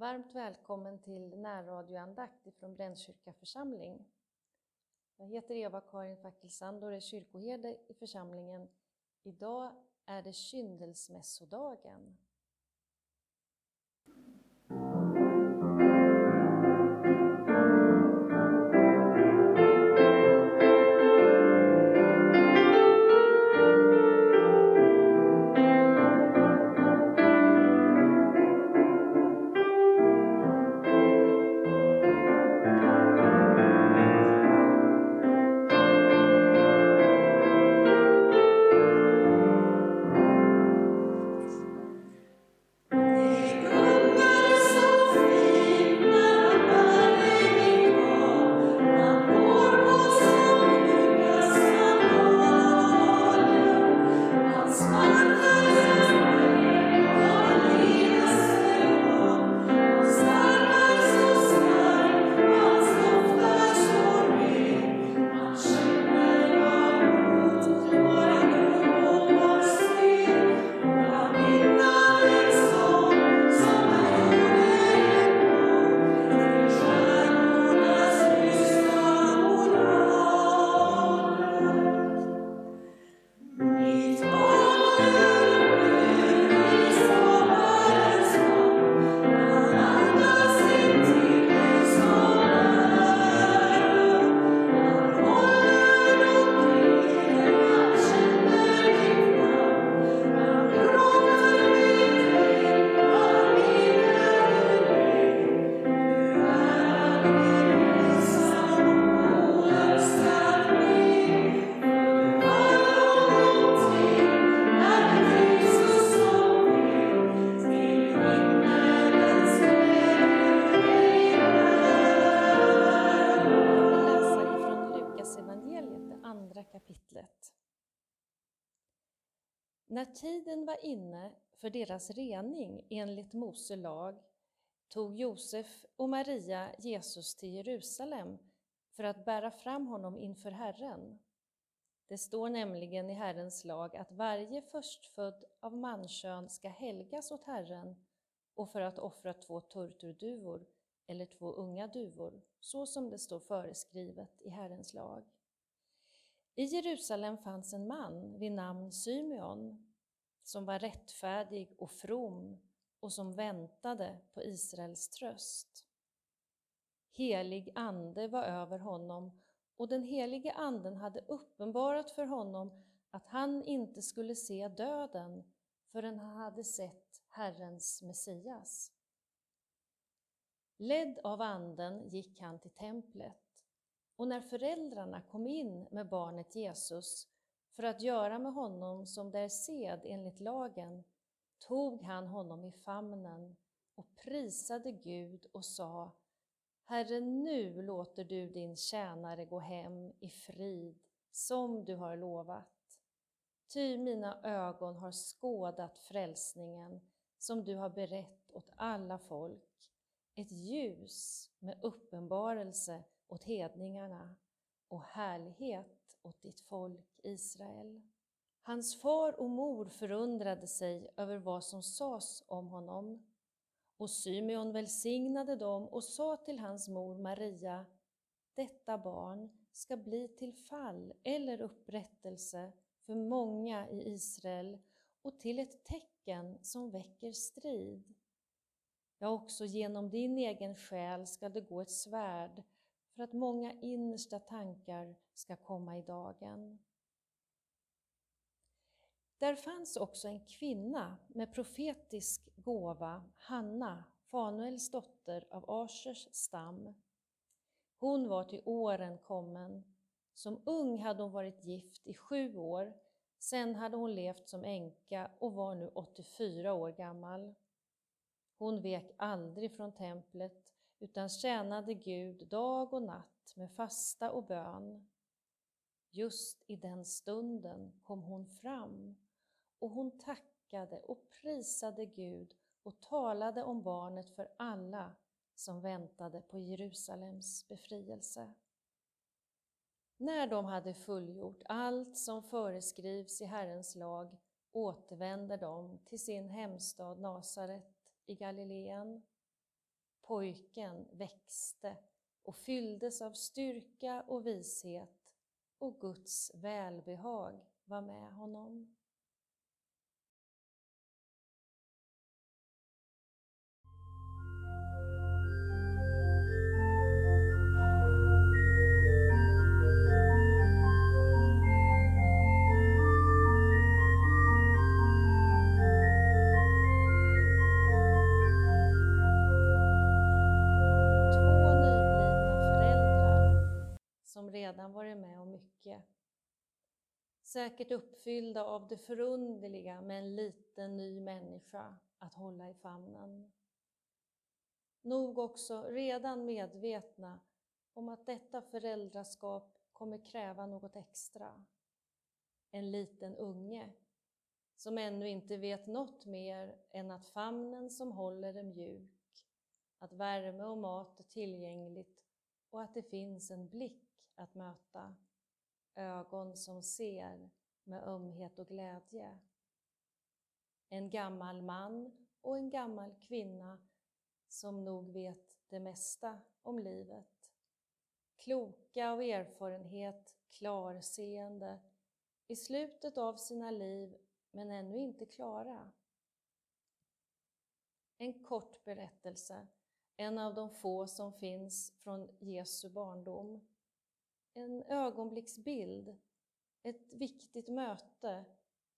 Varmt välkommen till närradioandakt från Brännkyrka församling. Jag heter Eva-Karin Fackelsand och är kyrkoherde i församlingen. Idag är det kyndelsmässodagen. När tiden var inne för deras rening enligt Mose lag tog Josef och Maria Jesus till Jerusalem för att bära fram honom inför Herren. Det står nämligen i Herrens lag att varje förstfödd av mankön ska helgas åt Herren och för att offra två turturduvor eller två unga duvor, så som det står föreskrivet i Herrens lag. I Jerusalem fanns en man vid namn Symeon som var rättfärdig och from och som väntade på Israels tröst. Helig ande var över honom och den helige anden hade uppenbarat för honom att han inte skulle se döden förrän han hade sett Herrens Messias. Ledd av anden gick han till templet och när föräldrarna kom in med barnet Jesus för att göra med honom som det är sed enligt lagen, tog han honom i famnen och prisade Gud och sa Herre, nu låter du din tjänare gå hem i frid som du har lovat. Ty mina ögon har skådat frälsningen som du har berett åt alla folk, ett ljus med uppenbarelse åt hedningarna och härlighet åt ditt folk Israel. Hans far och mor förundrade sig över vad som sades om honom. Och Symeon välsignade dem och sa till hans mor Maria, detta barn ska bli till fall eller upprättelse för många i Israel och till ett tecken som väcker strid. Ja, också genom din egen själ ska det gå ett svärd för att många innersta tankar ska komma i dagen. Där fanns också en kvinna med profetisk gåva, Hanna, Fanuels dotter av Asers stam. Hon var till åren kommen. Som ung hade hon varit gift i sju år, sen hade hon levt som änka och var nu 84 år gammal. Hon vek aldrig från templet utan tjänade Gud dag och natt med fasta och bön. Just i den stunden kom hon fram och hon tackade och prisade Gud och talade om barnet för alla som väntade på Jerusalems befrielse. När de hade fullgjort allt som föreskrivs i Herrens lag återvände de till sin hemstad Nasaret i Galileen pojken växte och fylldes av styrka och vishet och Guds välbehag var med honom. Rike. Säkert uppfyllda av det förunderliga med en liten ny människa att hålla i famnen. Nog också redan medvetna om att detta föräldraskap kommer kräva något extra. En liten unge som ännu inte vet något mer än att famnen som håller är mjuk, att värme och mat är tillgängligt och att det finns en blick att möta, ögon som ser med ömhet och glädje. En gammal man och en gammal kvinna som nog vet det mesta om livet. Kloka av erfarenhet, klarseende, i slutet av sina liv men ännu inte klara. En kort berättelse, en av de få som finns från Jesu barndom en ögonblicksbild, ett viktigt möte,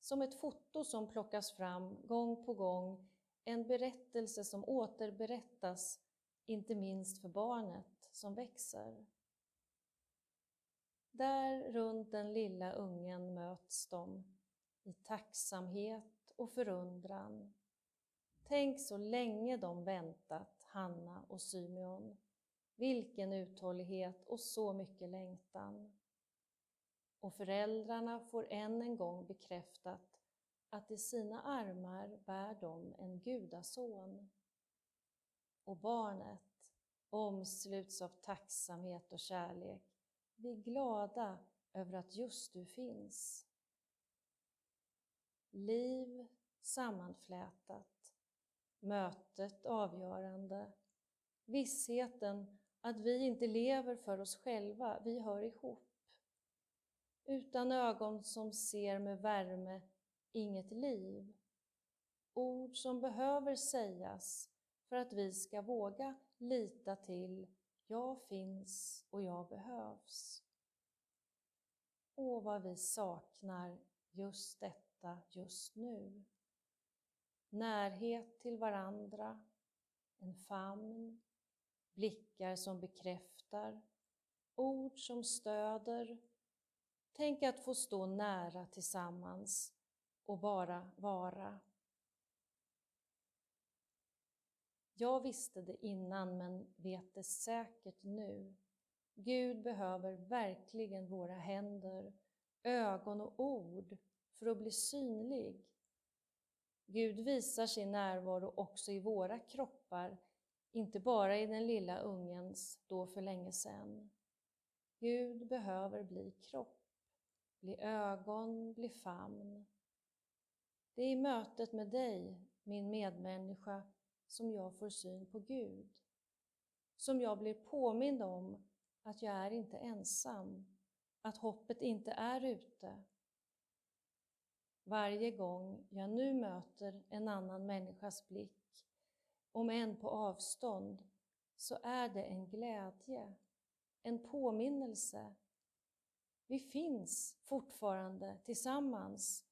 som ett foto som plockas fram gång på gång, en berättelse som återberättas, inte minst för barnet som växer. Där runt den lilla ungen möts de i tacksamhet och förundran. Tänk så länge de väntat, Hanna och Symeon. Vilken uthållighet och så mycket längtan. Och föräldrarna får än en gång bekräftat att i sina armar bär de en gudason. Och barnet omsluts av tacksamhet och kärlek. Vi är glada över att just du finns. Liv sammanflätat, mötet avgörande, vissheten att vi inte lever för oss själva, vi hör ihop. Utan ögon som ser med värme, inget liv. Ord som behöver sägas för att vi ska våga lita till jag finns och jag behövs. Åh, vad vi saknar just detta just nu. Närhet till varandra, en famn, blickar som bekräftar, ord som stöder. Tänk att få stå nära tillsammans och bara vara. Jag visste det innan men vet det säkert nu. Gud behöver verkligen våra händer, ögon och ord för att bli synlig. Gud visar sin närvaro också i våra kroppar inte bara i den lilla ungens då för länge sedan. Gud behöver bli kropp, bli ögon, bli famn. Det är i mötet med dig, min medmänniska, som jag får syn på Gud. Som jag blir påmind om att jag är inte ensam, att hoppet inte är ute. Varje gång jag nu möter en annan människas blick om än på avstånd, så är det en glädje, en påminnelse. Vi finns fortfarande tillsammans.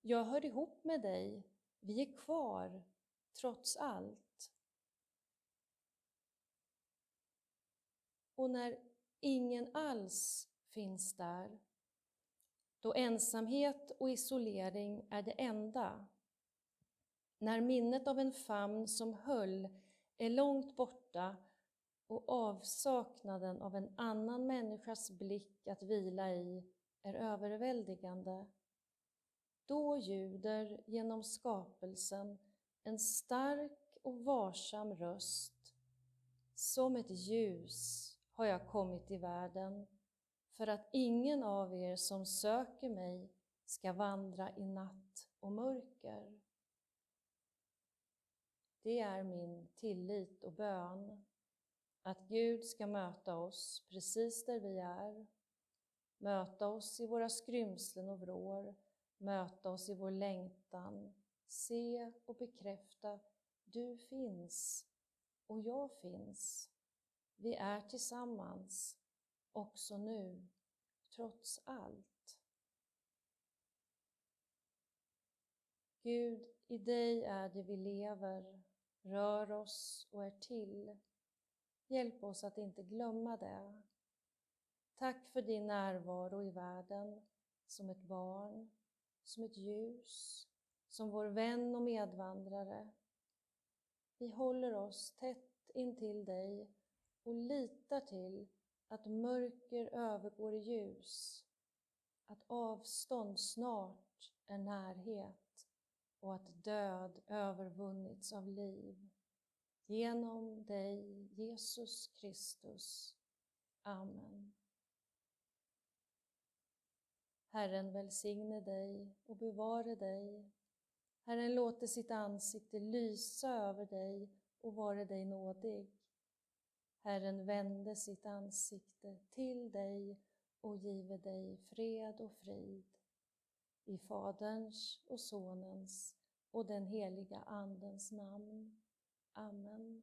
Jag hör ihop med dig. Vi är kvar, trots allt. Och när ingen alls finns där, då ensamhet och isolering är det enda när minnet av en famn som höll är långt borta och avsaknaden av en annan människas blick att vila i är överväldigande, då ljuder genom skapelsen en stark och varsam röst. Som ett ljus har jag kommit i världen för att ingen av er som söker mig ska vandra i natt och mörker. Det är min tillit och bön. Att Gud ska möta oss precis där vi är. Möta oss i våra skrymslen och vrår. Möta oss i vår längtan. Se och bekräfta, du finns och jag finns. Vi är tillsammans, också nu, trots allt. Gud, i dig är det vi lever, rör oss och är till. Hjälp oss att inte glömma det. Tack för din närvaro i världen, som ett barn, som ett ljus, som vår vän och medvandrare. Vi håller oss tätt intill dig och litar till att mörker övergår i ljus, att avstånd snart är närhet och att död övervunnits av liv. Genom dig, Jesus Kristus. Amen. Herren välsigne dig och bevare dig. Herren låter sitt ansikte lysa över dig och vare dig nådig. Herren vände sitt ansikte till dig och give dig fred och frid. I Faderns och Sonens och den heliga Andens namn. Amen.